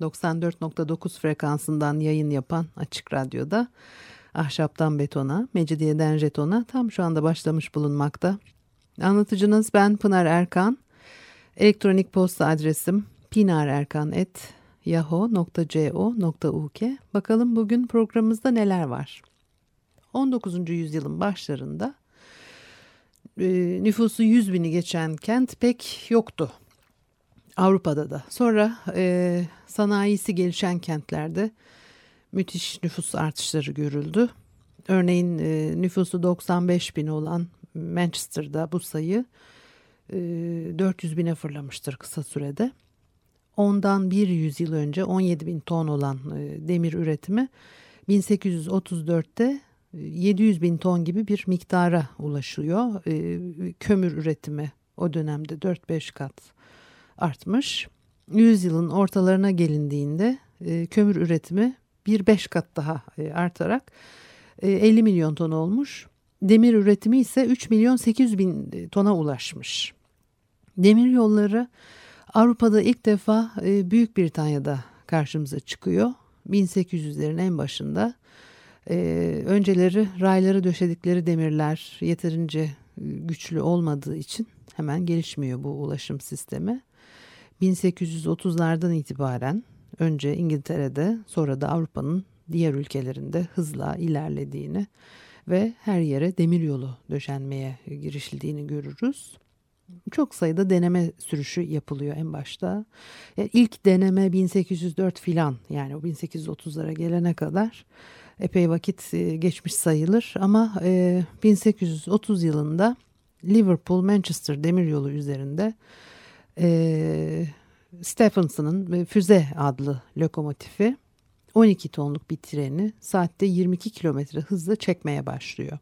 94.9 frekansından yayın yapan Açık Radyo'da Ahşaptan Betona, Mecidiyeden Jeton'a tam şu anda başlamış bulunmakta. Anlatıcınız ben Pınar Erkan. Elektronik posta adresim pinarerkan.yahoo.co.uk Bakalım bugün programımızda neler var? 19. yüzyılın başlarında e, nüfusu 100 bini geçen kent pek yoktu. Avrupa'da da. Sonra e, sanayisi gelişen kentlerde müthiş nüfus artışları görüldü. Örneğin e, nüfusu 95 bin olan Manchester'da bu sayı e, 400 bine fırlamıştır kısa sürede. Ondan bir yüzyıl önce 17 bin ton olan e, demir üretimi 1834'te 700 bin ton gibi bir miktara ulaşıyor. E, kömür üretimi o dönemde 4-5 kat artmış. Yüzyılın ortalarına gelindiğinde e, kömür üretimi bir beş kat daha e, artarak e, 50 milyon ton olmuş. Demir üretimi ise 3 milyon 800 bin e, tona ulaşmış. Demir yolları Avrupa'da ilk defa e, Büyük Britanya'da karşımıza çıkıyor. 1800'lerin en başında. E, önceleri rayları döşedikleri demirler yeterince e, güçlü olmadığı için hemen gelişmiyor bu ulaşım sistemi. 1830'lardan itibaren önce İngiltere'de sonra da Avrupa'nın diğer ülkelerinde hızla ilerlediğini ve her yere demiryolu döşenmeye girişildiğini görürüz. Çok sayıda deneme sürüşü yapılıyor en başta. Yani ilk deneme 1804 filan yani o 1830'lara gelene kadar epey vakit e, geçmiş sayılır ama 1830 e, yılında Liverpool Manchester demiryolu üzerinde e, Stephenson'ın Füze adlı lokomotifi 12 tonluk bir treni saatte 22 kilometre hızla çekmeye başlıyor.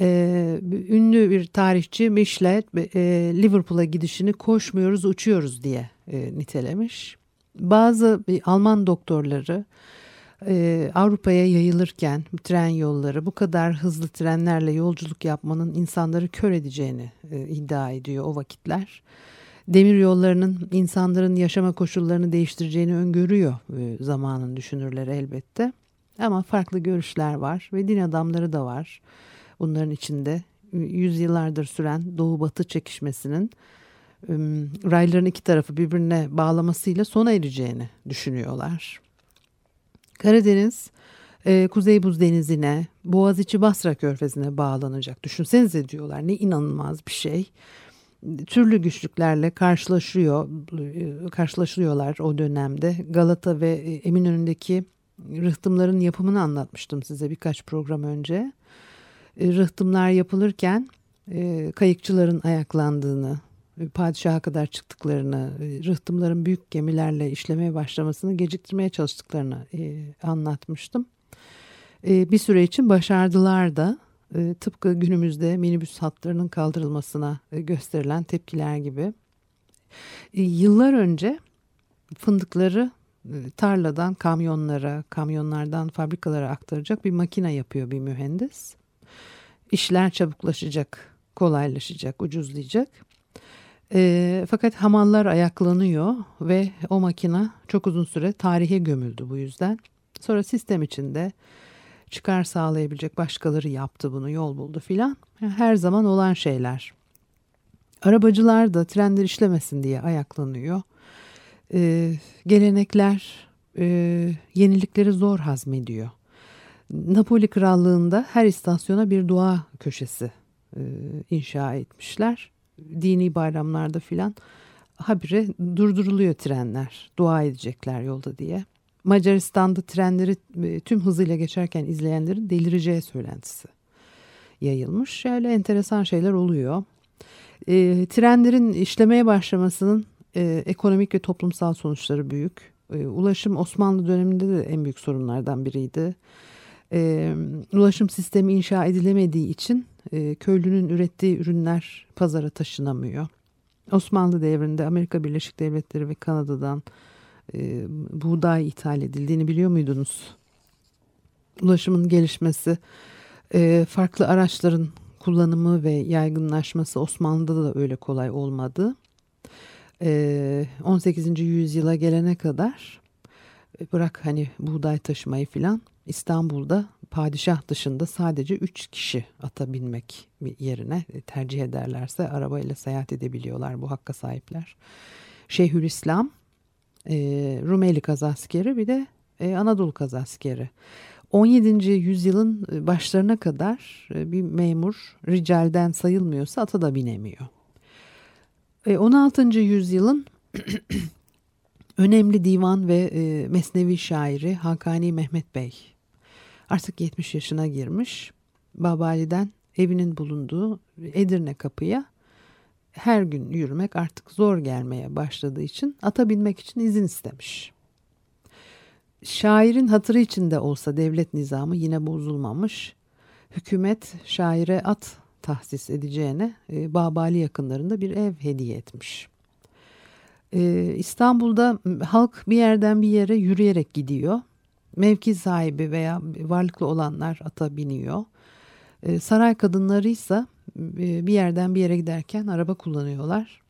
Ee, ünlü bir tarihçi Michelet e, Liverpool'a gidişini koşmuyoruz uçuyoruz diye e, nitelemiş. Bazı e, Alman doktorları e, Avrupa'ya yayılırken tren yolları bu kadar hızlı trenlerle yolculuk yapmanın insanları kör edeceğini e, iddia ediyor o vakitler demir yollarının insanların yaşama koşullarını değiştireceğini öngörüyor e, zamanın düşünürleri elbette. Ama farklı görüşler var ve din adamları da var. Bunların içinde yüzyıllardır süren Doğu Batı çekişmesinin rayların iki tarafı birbirine bağlamasıyla sona ereceğini düşünüyorlar. Karadeniz e, Kuzey Buz Denizi'ne, Boğaziçi Basra Körfezi'ne bağlanacak. Düşünsenize diyorlar ne inanılmaz bir şey türlü güçlüklerle karşılaşıyor karşılaşıyorlar o dönemde. Galata ve Eminönü'ndeki rıhtımların yapımını anlatmıştım size birkaç program önce. E, rıhtımlar yapılırken e, kayıkçıların ayaklandığını, padişaha kadar çıktıklarını, e, rıhtımların büyük gemilerle işlemeye başlamasını geciktirmeye çalıştıklarını anlatmıştım. Bir süre için başardılar da e, tıpkı günümüzde minibüs hatlarının kaldırılmasına e, gösterilen tepkiler gibi. E, yıllar önce fındıkları tarladan kamyonlara, kamyonlardan fabrikalara aktaracak bir makine yapıyor bir mühendis. İşler çabuklaşacak, kolaylaşacak, ucuzlayacak. E, fakat hamallar ayaklanıyor ve o makine çok uzun süre tarihe gömüldü bu yüzden. Sonra sistem içinde çıkar sağlayabilecek başkaları yaptı bunu yol buldu filan. Her zaman olan şeyler. Arabacılar da trenler işlemesin diye ayaklanıyor. Ee, gelenekler e, yenilikleri zor hazmediyor. Napoli Krallığı'nda her istasyona bir dua köşesi e, inşa etmişler. Dini bayramlarda filan habire durduruluyor trenler. Dua edecekler yolda diye. Macaristan'da trenleri e, tüm hızıyla geçerken izleyenlerin delireceği söylentisi yayılmış. Şöyle enteresan şeyler oluyor. E, trenlerin işlemeye başlamasının e, ekonomik ve toplumsal sonuçları büyük. E, ulaşım Osmanlı döneminde de en büyük sorunlardan biriydi. E, ulaşım sistemi inşa edilemediği için e, köylünün ürettiği ürünler pazara taşınamıyor. Osmanlı devrinde Amerika Birleşik Devletleri ve Kanada'dan e, buğday ithal edildiğini biliyor muydunuz? Ulaşımın gelişmesi, e, farklı araçların kullanımı ve yaygınlaşması Osmanlı'da da öyle kolay olmadı. E, 18. yüzyıla gelene kadar e, bırak hani buğday taşımayı filan İstanbul'da padişah dışında sadece 3 kişi ata binmek yerine e, tercih ederlerse arabayla seyahat edebiliyorlar bu hakka sahipler. Şeyhülislam, e, Rumeli kazaskeri bir de e, Anadolu kazaskeri. 17. yüzyılın e, başlarına kadar e, bir memur ricalden sayılmıyorsa ata da binemiyor. 16. yüzyılın önemli divan ve mesnevi şairi Hakani Mehmet Bey artık 70 yaşına girmiş. Babali'den evinin bulunduğu Edirne kapıya her gün yürümek artık zor gelmeye başladığı için ata binmek için izin istemiş. Şairin hatırı içinde olsa devlet nizamı yine bozulmamış. Hükümet şaire at tahsis edeceğine e, Babali yakınlarında bir ev hediye etmiş. E, İstanbul'da halk bir yerden bir yere yürüyerek gidiyor. Mevki sahibi veya varlıklı olanlar ata biniyor. E, saray kadınları ise bir yerden bir yere giderken araba kullanıyorlar.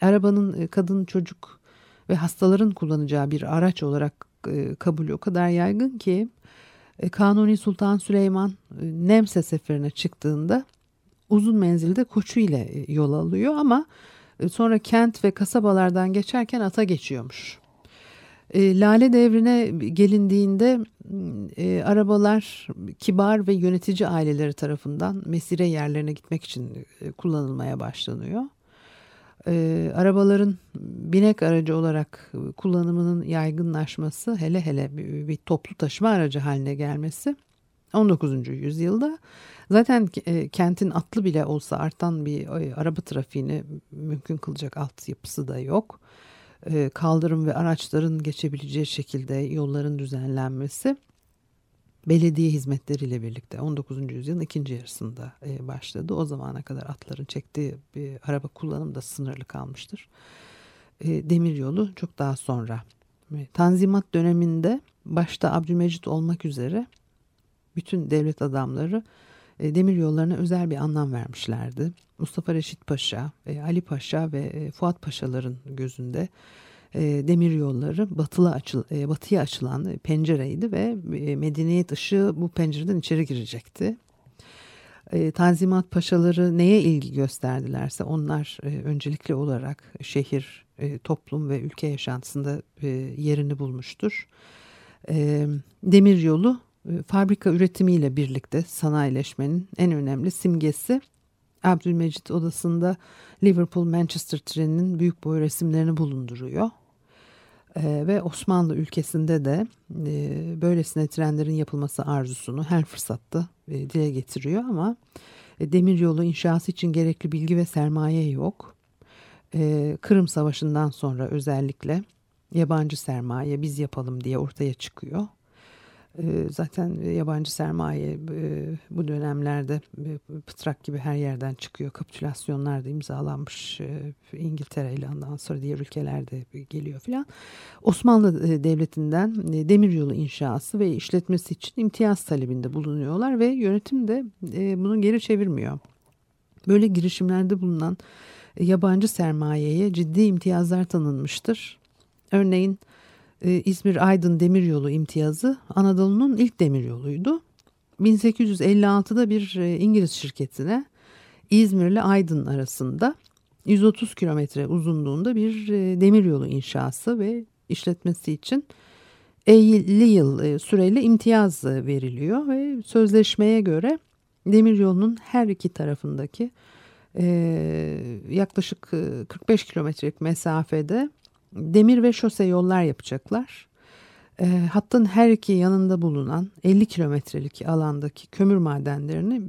Arabanın e, kadın, çocuk ve hastaların kullanacağı bir araç olarak e, kabulü o kadar yaygın ki Kanuni Sultan Süleyman Nemse seferine çıktığında uzun menzilde koçu ile yol alıyor ama sonra kent ve kasabalardan geçerken ata geçiyormuş. Lale devrine gelindiğinde e, arabalar kibar ve yönetici aileleri tarafından mesire yerlerine gitmek için e, kullanılmaya başlanıyor. E, arabaların binek aracı olarak kullanımının yaygınlaşması hele hele bir, bir toplu taşıma aracı haline gelmesi 19. yüzyılda zaten e, kentin atlı bile olsa artan bir e, araba trafiğini mümkün kılacak altyapısı da yok. E, kaldırım ve araçların geçebileceği şekilde yolların düzenlenmesi belediye hizmetleriyle birlikte 19. yüzyılın ikinci yarısında e, başladı. O zamana kadar atların çektiği bir araba kullanım da sınırlı kalmıştır. E, demiryolu çok daha sonra. Tanzimat döneminde başta Abdülmecit olmak üzere bütün devlet adamları demir yollarına özel bir anlam vermişlerdi. Mustafa Reşit Paşa, Ali Paşa ve Fuat Paşaların gözünde e, demir yolları batılı açıl, e, batıya açılan pencereydi ve e, medeniyet ışığı bu pencereden içeri girecekti. E, Tanzimat paşaları neye ilgi gösterdilerse onlar e, öncelikli olarak şehir, e, toplum ve ülke yaşantısında e, yerini bulmuştur. E, demir yolu e, fabrika üretimiyle birlikte sanayileşmenin en önemli simgesi Abdülmecit odasında Liverpool-Manchester treninin büyük boy resimlerini bulunduruyor. Ee, ve Osmanlı ülkesinde de e, böylesine trenlerin yapılması arzusunu her fırsatta e, dile getiriyor ama e, demiryolu inşası için gerekli bilgi ve sermaye yok. E, Kırım Savaşı'ndan sonra özellikle yabancı sermaye biz yapalım diye ortaya çıkıyor. Ee, zaten yabancı sermaye e, bu dönemlerde e, pıtrak gibi her yerden çıkıyor. Kapitülasyonlar da imzalanmış e, İngiltere ile ondan sonra diğer ülkelerde geliyor filan. Osmanlı Devleti'nden demiryolu inşası ve işletmesi için imtiyaz talebinde bulunuyorlar ve yönetim de bunu geri çevirmiyor. Böyle girişimlerde bulunan yabancı sermayeye ciddi imtiyazlar tanınmıştır. Örneğin İzmir-Aydın demiryolu imtiyazı Anadolu'nun ilk demiryoluydu. 1856'da bir e, İngiliz şirketine İzmir ile Aydın arasında 130 kilometre uzunluğunda bir e, demiryolu inşası ve işletmesi için 50 yıl süreli imtiyaz veriliyor ve sözleşmeye göre demiryolunun her iki tarafındaki yaklaşık 45 kilometrelik mesafede demir ve şose yollar yapacaklar. E, hattın her iki yanında bulunan 50 kilometrelik alandaki kömür madenlerini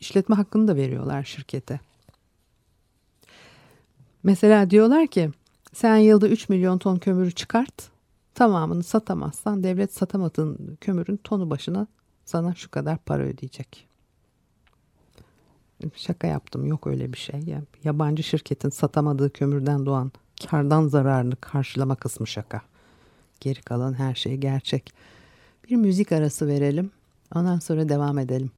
işletme hakkını da veriyorlar şirkete. Mesela diyorlar ki sen yılda 3 milyon ton kömürü çıkart. Tamamını satamazsan devlet satamadığın kömürün tonu başına sana şu kadar para ödeyecek. Şaka yaptım yok öyle bir şey. Ya, yabancı şirketin satamadığı kömürden doğan kardan zararını karşılama kısmı şaka. Geri kalan her şey gerçek. Bir müzik arası verelim. Ondan sonra devam edelim.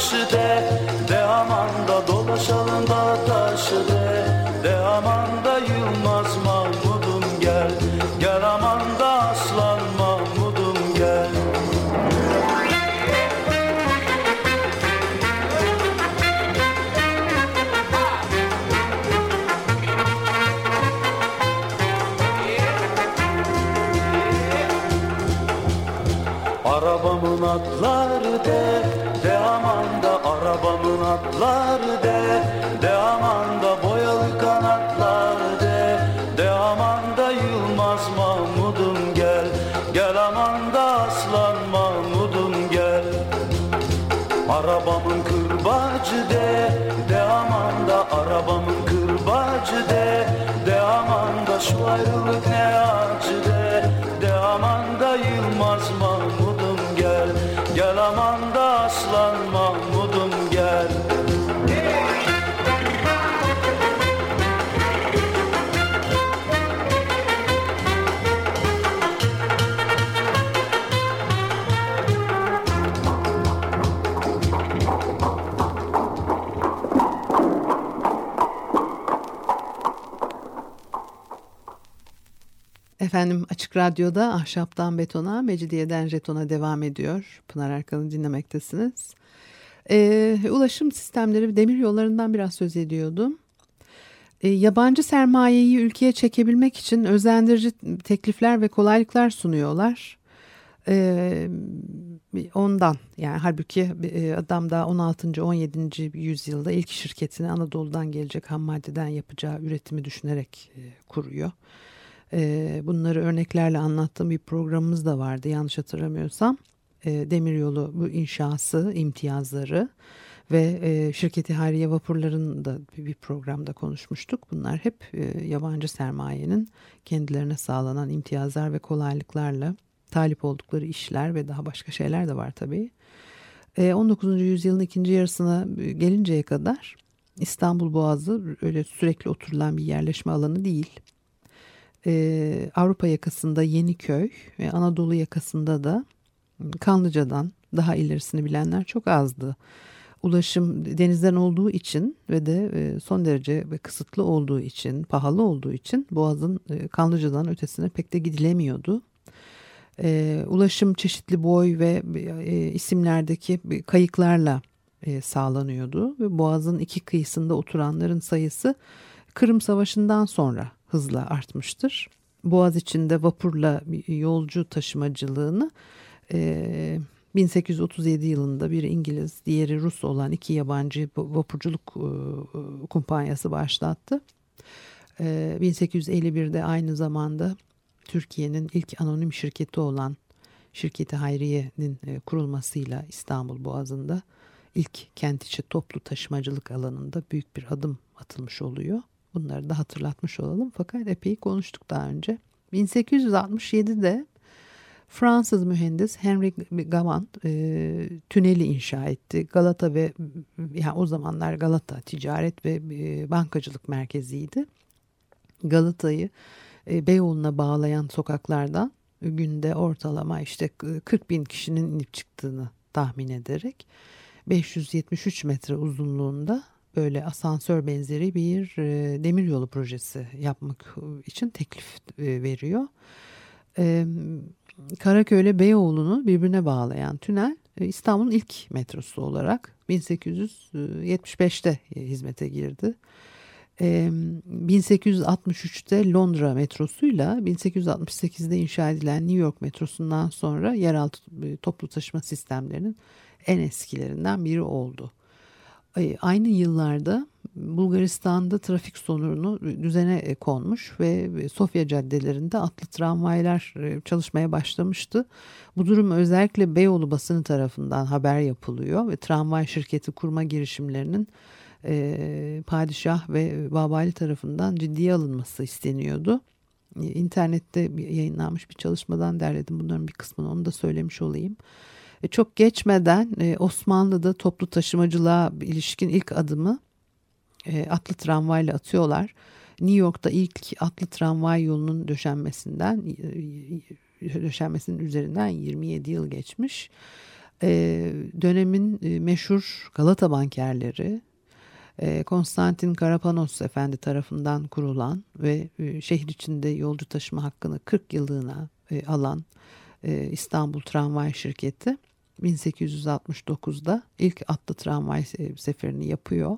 Başı de De aman da dolaşalım da kırbacı de De aman da arabamın kırbacı de De aman da şu ayrılık Efendim Açık Radyo'da Ahşaptan Betona, Mecidiyeden Jeton'a devam ediyor. Pınar Erkan'ı dinlemektesiniz. Ee, ulaşım sistemleri demir yollarından biraz söz ediyordum. Ee, yabancı sermayeyi ülkeye çekebilmek için özendirici teklifler ve kolaylıklar sunuyorlar. Ee, ondan yani halbuki e, adam da 16. 17. yüzyılda ilk şirketini Anadolu'dan gelecek ham maddeden yapacağı üretimi düşünerek e, kuruyor. E, bunları örneklerle anlattığım bir programımız da vardı yanlış hatırlamıyorsam. E, demiryolu bu inşası, imtiyazları ve e, şirketi Hariye vapurlarını da bir programda konuşmuştuk. Bunlar hep e, yabancı sermayenin kendilerine sağlanan imtiyazlar ve kolaylıklarla talip oldukları işler ve daha başka şeyler de var tabii. E, 19. yüzyılın ikinci yarısına gelinceye kadar İstanbul Boğazı öyle sürekli oturulan bir yerleşme alanı değil. Ee, Avrupa yakasında Yeniköy ve Anadolu yakasında da Kanlıca'dan daha ilerisini bilenler çok azdı. Ulaşım denizden olduğu için ve de e, son derece kısıtlı olduğu için, pahalı olduğu için Boğaz'ın e, Kanlıca'dan ötesine pek de gidilemiyordu. E, ulaşım çeşitli boy ve isimlerdeki kayıklarla sağlanıyordu ve Boğaz'ın iki kıyısında oturanların sayısı Kırım Savaşı'ndan sonra hızla artmıştır. Boğaz içinde vapurla yolcu taşımacılığını e, 1837 yılında bir İngiliz, diğeri Rus olan iki yabancı vapurculuk e, kumpanyası başlattı. E, 1851'de aynı zamanda Türkiye'nin ilk anonim şirketi olan Şirketi Hayriye'nin e, kurulmasıyla İstanbul Boğazı'nda ilk kent içi toplu taşımacılık alanında büyük bir adım atılmış oluyor. Bunları da hatırlatmış olalım. Fakat epey konuştuk daha önce. 1867'de Fransız mühendis Henry Gavant e, tüneli inşa etti. Galata ve yani o zamanlar Galata ticaret ve e, bankacılık merkeziydi. Galata'yı e, Beyoğlu'na bağlayan sokaklardan günde ortalama işte 40 bin kişinin inip çıktığını tahmin ederek 573 metre uzunluğunda böyle asansör benzeri bir e, demiryolu projesi yapmak için teklif e, veriyor. E, Karaköy ile Beyoğlu'nu birbirine bağlayan tünel e, İstanbul'un ilk metrosu olarak 1875'te hizmete girdi. 1863'te Londra metrosuyla 1868'de inşa edilen New York metrosundan sonra yeraltı e, toplu taşıma sistemlerinin en eskilerinden biri oldu. Aynı yıllarda Bulgaristan'da trafik sorunu düzene e, konmuş ve Sofya caddelerinde atlı tramvaylar e, çalışmaya başlamıştı. Bu durum özellikle Beyoğlu basını tarafından haber yapılıyor ve tramvay şirketi kurma girişimlerinin e, padişah ve Babali tarafından ciddiye alınması isteniyordu. İnternette yayınlanmış bir çalışmadan derledim bunların bir kısmını onu da söylemiş olayım. E, çok geçmeden e, Osmanlı'da toplu taşımacılığa ilişkin ilk adımı e, atlı tramvayla atıyorlar. New York'ta ilk atlı tramvay yolunun döşenmesinden döşenmesinin üzerinden 27 yıl geçmiş. Dönemin meşhur Galata bankerleri Konstantin Karapanos Efendi tarafından kurulan ve şehir içinde yolcu taşıma hakkını 40 yıllığına alan İstanbul Tramvay Şirketi 1869'da ilk atlı tramvay seferini yapıyor.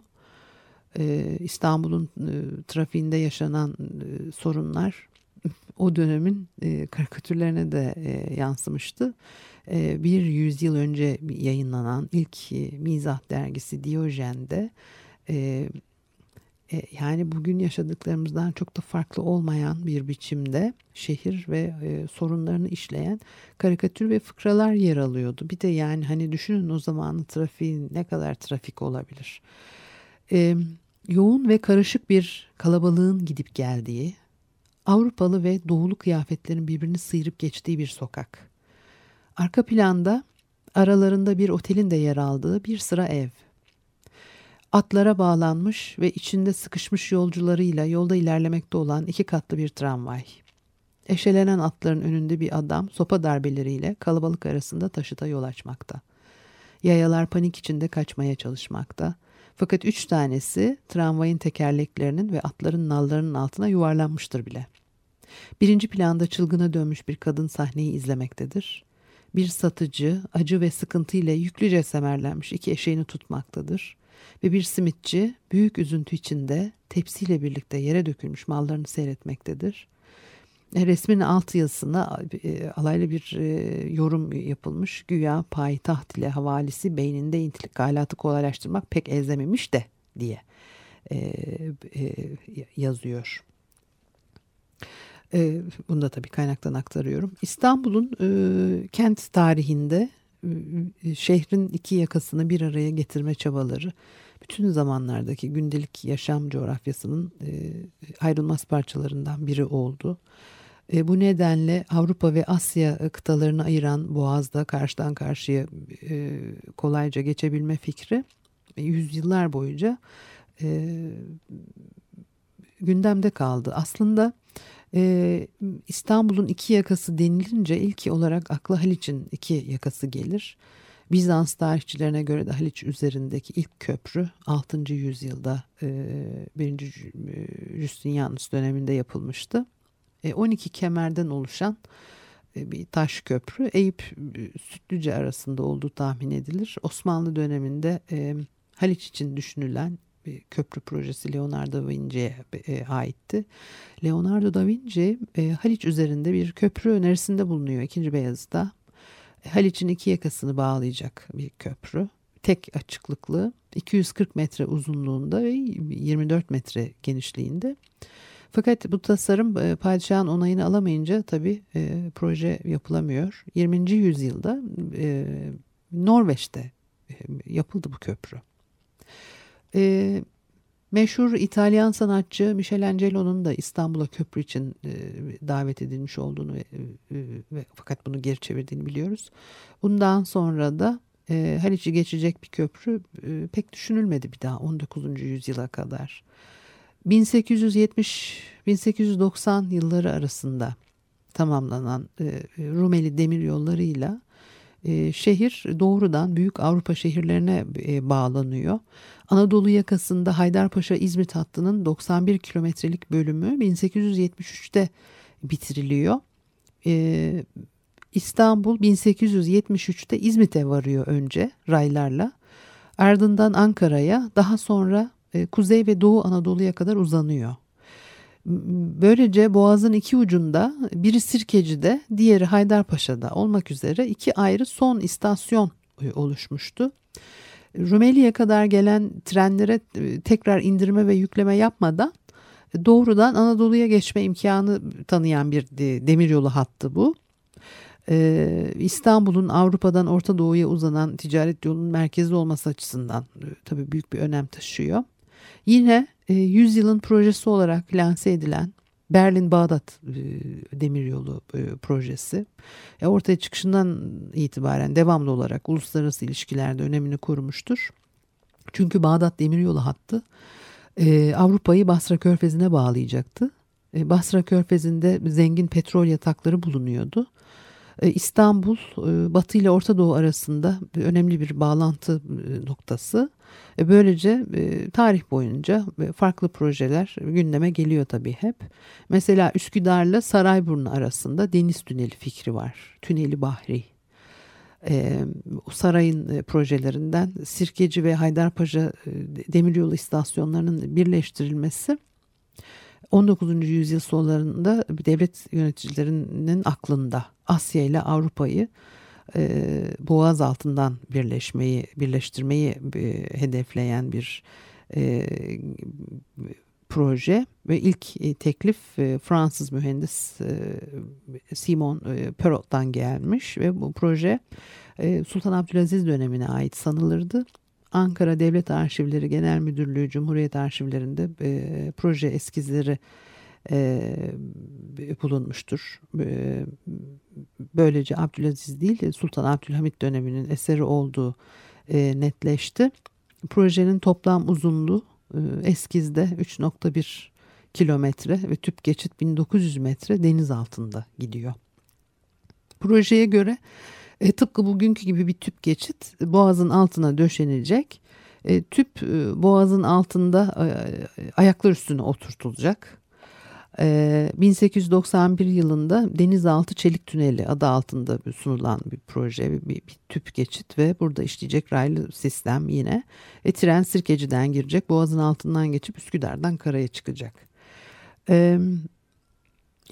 Ee, İstanbul'un e, trafiğinde yaşanan e, sorunlar o dönemin e, karikatürlerine de yansımıştı. Bir yüzyıl önce yayınlanan ilk mizah dergisi Diyojen'de e, yani bugün yaşadıklarımızdan çok da farklı olmayan bir biçimde şehir ve e, sorunlarını işleyen karikatür ve fıkralar yer alıyordu. Bir de yani hani düşünün o zamanın trafiği ne kadar trafik olabilir. E, yoğun ve karışık bir kalabalığın gidip geldiği, Avrupalı ve doğulu kıyafetlerin birbirini sıyırıp geçtiği bir sokak. Arka planda aralarında bir otelin de yer aldığı bir sıra ev. Atlara bağlanmış ve içinde sıkışmış yolcularıyla yolda ilerlemekte olan iki katlı bir tramvay. Eşelenen atların önünde bir adam sopa darbeleriyle kalabalık arasında taşıta yol açmakta. Yayalar panik içinde kaçmaya çalışmakta. Fakat üç tanesi tramvayın tekerleklerinin ve atların nallarının altına yuvarlanmıştır bile. Birinci planda çılgına dönmüş bir kadın sahneyi izlemektedir. Bir satıcı acı ve sıkıntı ile yüklüce semerlenmiş iki eşeğini tutmaktadır ve bir simitçi büyük üzüntü içinde tepsiyle birlikte yere dökülmüş mallarını seyretmektedir. E, resmin alt yazısına e, alaylı bir e, yorum yapılmış. Güya payitaht ile havalisi beyninde intikalatı kolaylaştırmak pek elzememiş de diye yazıyor. Bunu da tabii kaynaktan aktarıyorum. İstanbul'un kent tarihinde şehrin iki yakasını bir araya getirme çabaları bütün zamanlardaki gündelik yaşam coğrafyasının e, ayrılmaz parçalarından biri oldu. E, bu nedenle Avrupa ve Asya kıtalarını ayıran boğazda karşıdan karşıya e, kolayca geçebilme fikri e, yüzyıllar boyunca gündemde kaldı. Aslında ee, İstanbul'un iki yakası denilince ilk olarak akla Haliç'in iki yakası gelir. Bizans tarihçilerine göre de Haliç üzerindeki ilk köprü 6. yüzyılda e, 1. Justinianus döneminde yapılmıştı. E, 12 kemerden oluşan e, bir taş köprü Eyüp e, Sütlüce arasında olduğu tahmin edilir. Osmanlı döneminde e, Haliç için düşünülen bir köprü projesi Leonardo da Vinci'ye e, aitti. Leonardo da Vinci e, Haliç üzerinde bir köprü önerisinde bulunuyor 2. Beyazıt'ta. Haliç'in iki yakasını bağlayacak bir köprü. Tek açıklıklı 240 metre uzunluğunda ve 24 metre genişliğinde. Fakat bu tasarım e, padişahın onayını alamayınca tabii e, proje yapılamıyor. 20. yüzyılda e, Norveç'te e, yapıldı bu köprü. E, meşhur İtalyan sanatçı Michelangelo'nun da İstanbul'a köprü için e, davet edilmiş olduğunu ve, ve fakat bunu geri çevirdiğini biliyoruz. Bundan sonra da e, Haliç'i geçecek bir köprü e, pek düşünülmedi bir daha 19. yüzyıla kadar. 1870-1890 yılları arasında tamamlanan e, Rumeli demir yollarıyla E, şehir doğrudan büyük Avrupa şehirlerine e, bağlanıyor. Anadolu yakasında Haydarpaşa İzmit hattının 91 kilometrelik bölümü 1873'te bitiriliyor. E, İstanbul 1873'te İzmit'e varıyor önce raylarla. Ardından Ankara'ya daha sonra Kuzey ve Doğu Anadolu'ya kadar uzanıyor. Böylece Boğaz'ın iki ucunda biri Sirkeci'de diğeri Haydarpaşa'da olmak üzere iki ayrı son istasyon e, oluşmuştu. Rumeli'ye kadar gelen trenlere e, tekrar indirme ve yükleme yapmadan doğrudan Anadolu'ya geçme imkanı tanıyan bir demiryolu hattı bu. İstanbul'un Avrupa'dan Orta Doğu'ya uzanan ticaret yolunun merkezi olması açısından e, tabii büyük bir önem taşıyor. Yine e, 100 yılın projesi olarak lanse edilen Berlin-Bağdat e, demiryolu e, projesi ortaya çıkışından itibaren devamlı olarak uluslararası ilişkilerde önemini korumuştur. Çünkü Bağdat demiryolu hattı Avrupa'yı Basra Körfezi'ne bağlayacaktı. Basra Körfezi'nde zengin petrol yatakları bulunuyordu. E, İstanbul e, Batı ile Orta Doğu arasında önemli bir bağlantı e, noktası. Böylece tarih boyunca farklı projeler gündeme geliyor tabii hep. Mesela Üsküdar'la Sarayburnu arasında deniz tüneli fikri var. Tüneli Bahri. sarayın projelerinden Sirkeci ve Haydarpaşa demiryolu istasyonlarının birleştirilmesi 19. yüzyıl sonlarında devlet yöneticilerinin aklında Asya ile Avrupa'yı e, boğaz altından birleşmeyi, birleştirmeyi e, hedefleyen bir e, proje ve ilk e, teklif e, Fransız mühendis e, Simon e, Perrot'tan gelmiş ve bu proje e, Sultan Abdülaziz dönemine ait sanılırdı. Ankara Devlet Arşivleri Genel Müdürlüğü Cumhuriyet Arşivlerinde e, proje eskizleri e, bulunmuştur. E, böylece Abdülaziz değil Sultan Abdülhamit döneminin eseri olduğu e, netleşti. Projenin toplam uzunluğu e, eskizde 3.1 kilometre ve tüp geçit 1900 metre deniz altında gidiyor. Projeye göre e, tıpkı bugünkü gibi bir tüp geçit boğazın altına döşenilecek. E, tüp e, boğazın altında e, ayaklar üstüne oturtulacak. 1891 yılında Denizaltı Çelik Tüneli adı altında sunulan bir proje, bir, bir tüp geçit ve burada işleyecek raylı sistem yine. E, tren Sirkeci'den girecek, Boğaz'ın altından geçip Üsküdar'dan karaya çıkacak. E,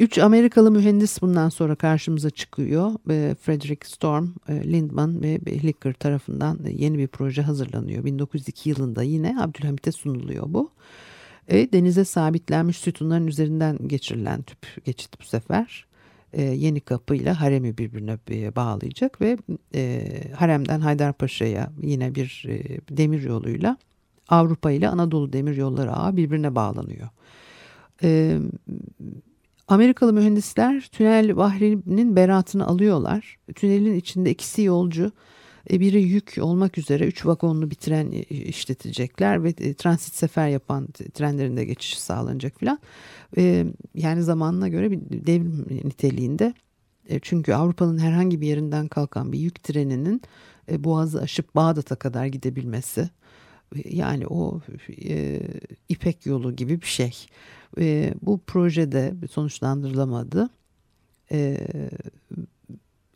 üç Amerikalı mühendis bundan sonra karşımıza çıkıyor. Frederick Storm, e, Lindman ve Hlicker tarafından yeni bir proje hazırlanıyor. 1902 yılında yine Abdülhamit'e sunuluyor bu. E, denize sabitlenmiş sütunların üzerinden geçirilen tüp geçit bu sefer e, yeni kapıyla haremi birbirine e, bağlayacak ve e, haremden Haydarpaşa'ya yine bir e, demir yoluyla Avrupa ile Anadolu demir yolları ağı birbirine bağlanıyor. E, Amerikalı mühendisler tünel Bahri'nin beratını alıyorlar. Tünelin içinde ikisi yolcu e, biri yük olmak üzere 3 vagonlu bir tren e, işletecekler ve e, transit sefer yapan trenlerinde geçiş sağlanacak filan. Yani zamanına göre bir devrim niteliğinde. Çünkü Avrupa'nın herhangi bir yerinden kalkan bir yük treninin Boğaz'ı aşıp Bağdat'a kadar gidebilmesi yani o e, İpek yolu gibi bir şey. E, bu projede sonuçlandırılamadı. E,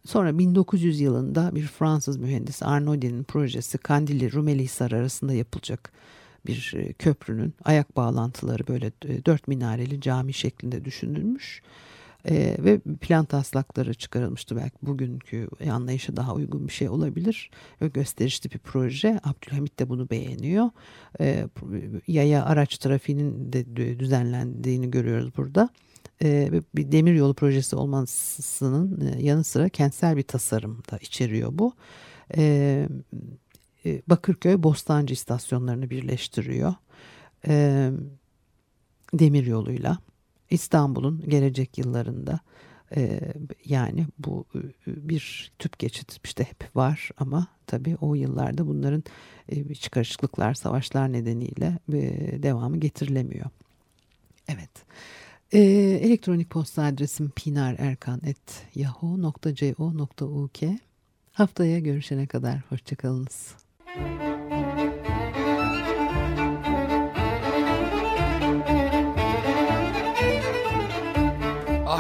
Sonra 1900 yılında bir Fransız mühendis Arnaudi'nin projesi Kandilli Rumeli Hisar arasında yapılacak bir e, köprünün ayak bağlantıları böyle e, dört minareli cami şeklinde düşünülmüş. Ee, ve plan taslakları çıkarılmıştı. Belki bugünkü anlayışa daha uygun bir şey olabilir. Ve gösterişli bir proje. Abdülhamit de bunu beğeniyor. Ee, yaya araç trafiğinin de düzenlendiğini görüyoruz burada. E, bir demir yolu projesi olmasının e, yanı sıra kentsel bir tasarım da içeriyor bu. E, e, Bakırköy Bostancı istasyonlarını birleştiriyor. E, demir yoluyla İstanbul'un gelecek yıllarında e, yani bu e, bir tüp geçit işte hep var ama tabii o yıllarda bunların e, çıkarışıklıklar, savaşlar nedeniyle devamı getirilemiyor. Evet. Elektronik posta adresim pinarerkan.yahoo.co.uk Haftaya görüşene kadar hoşçakalınız.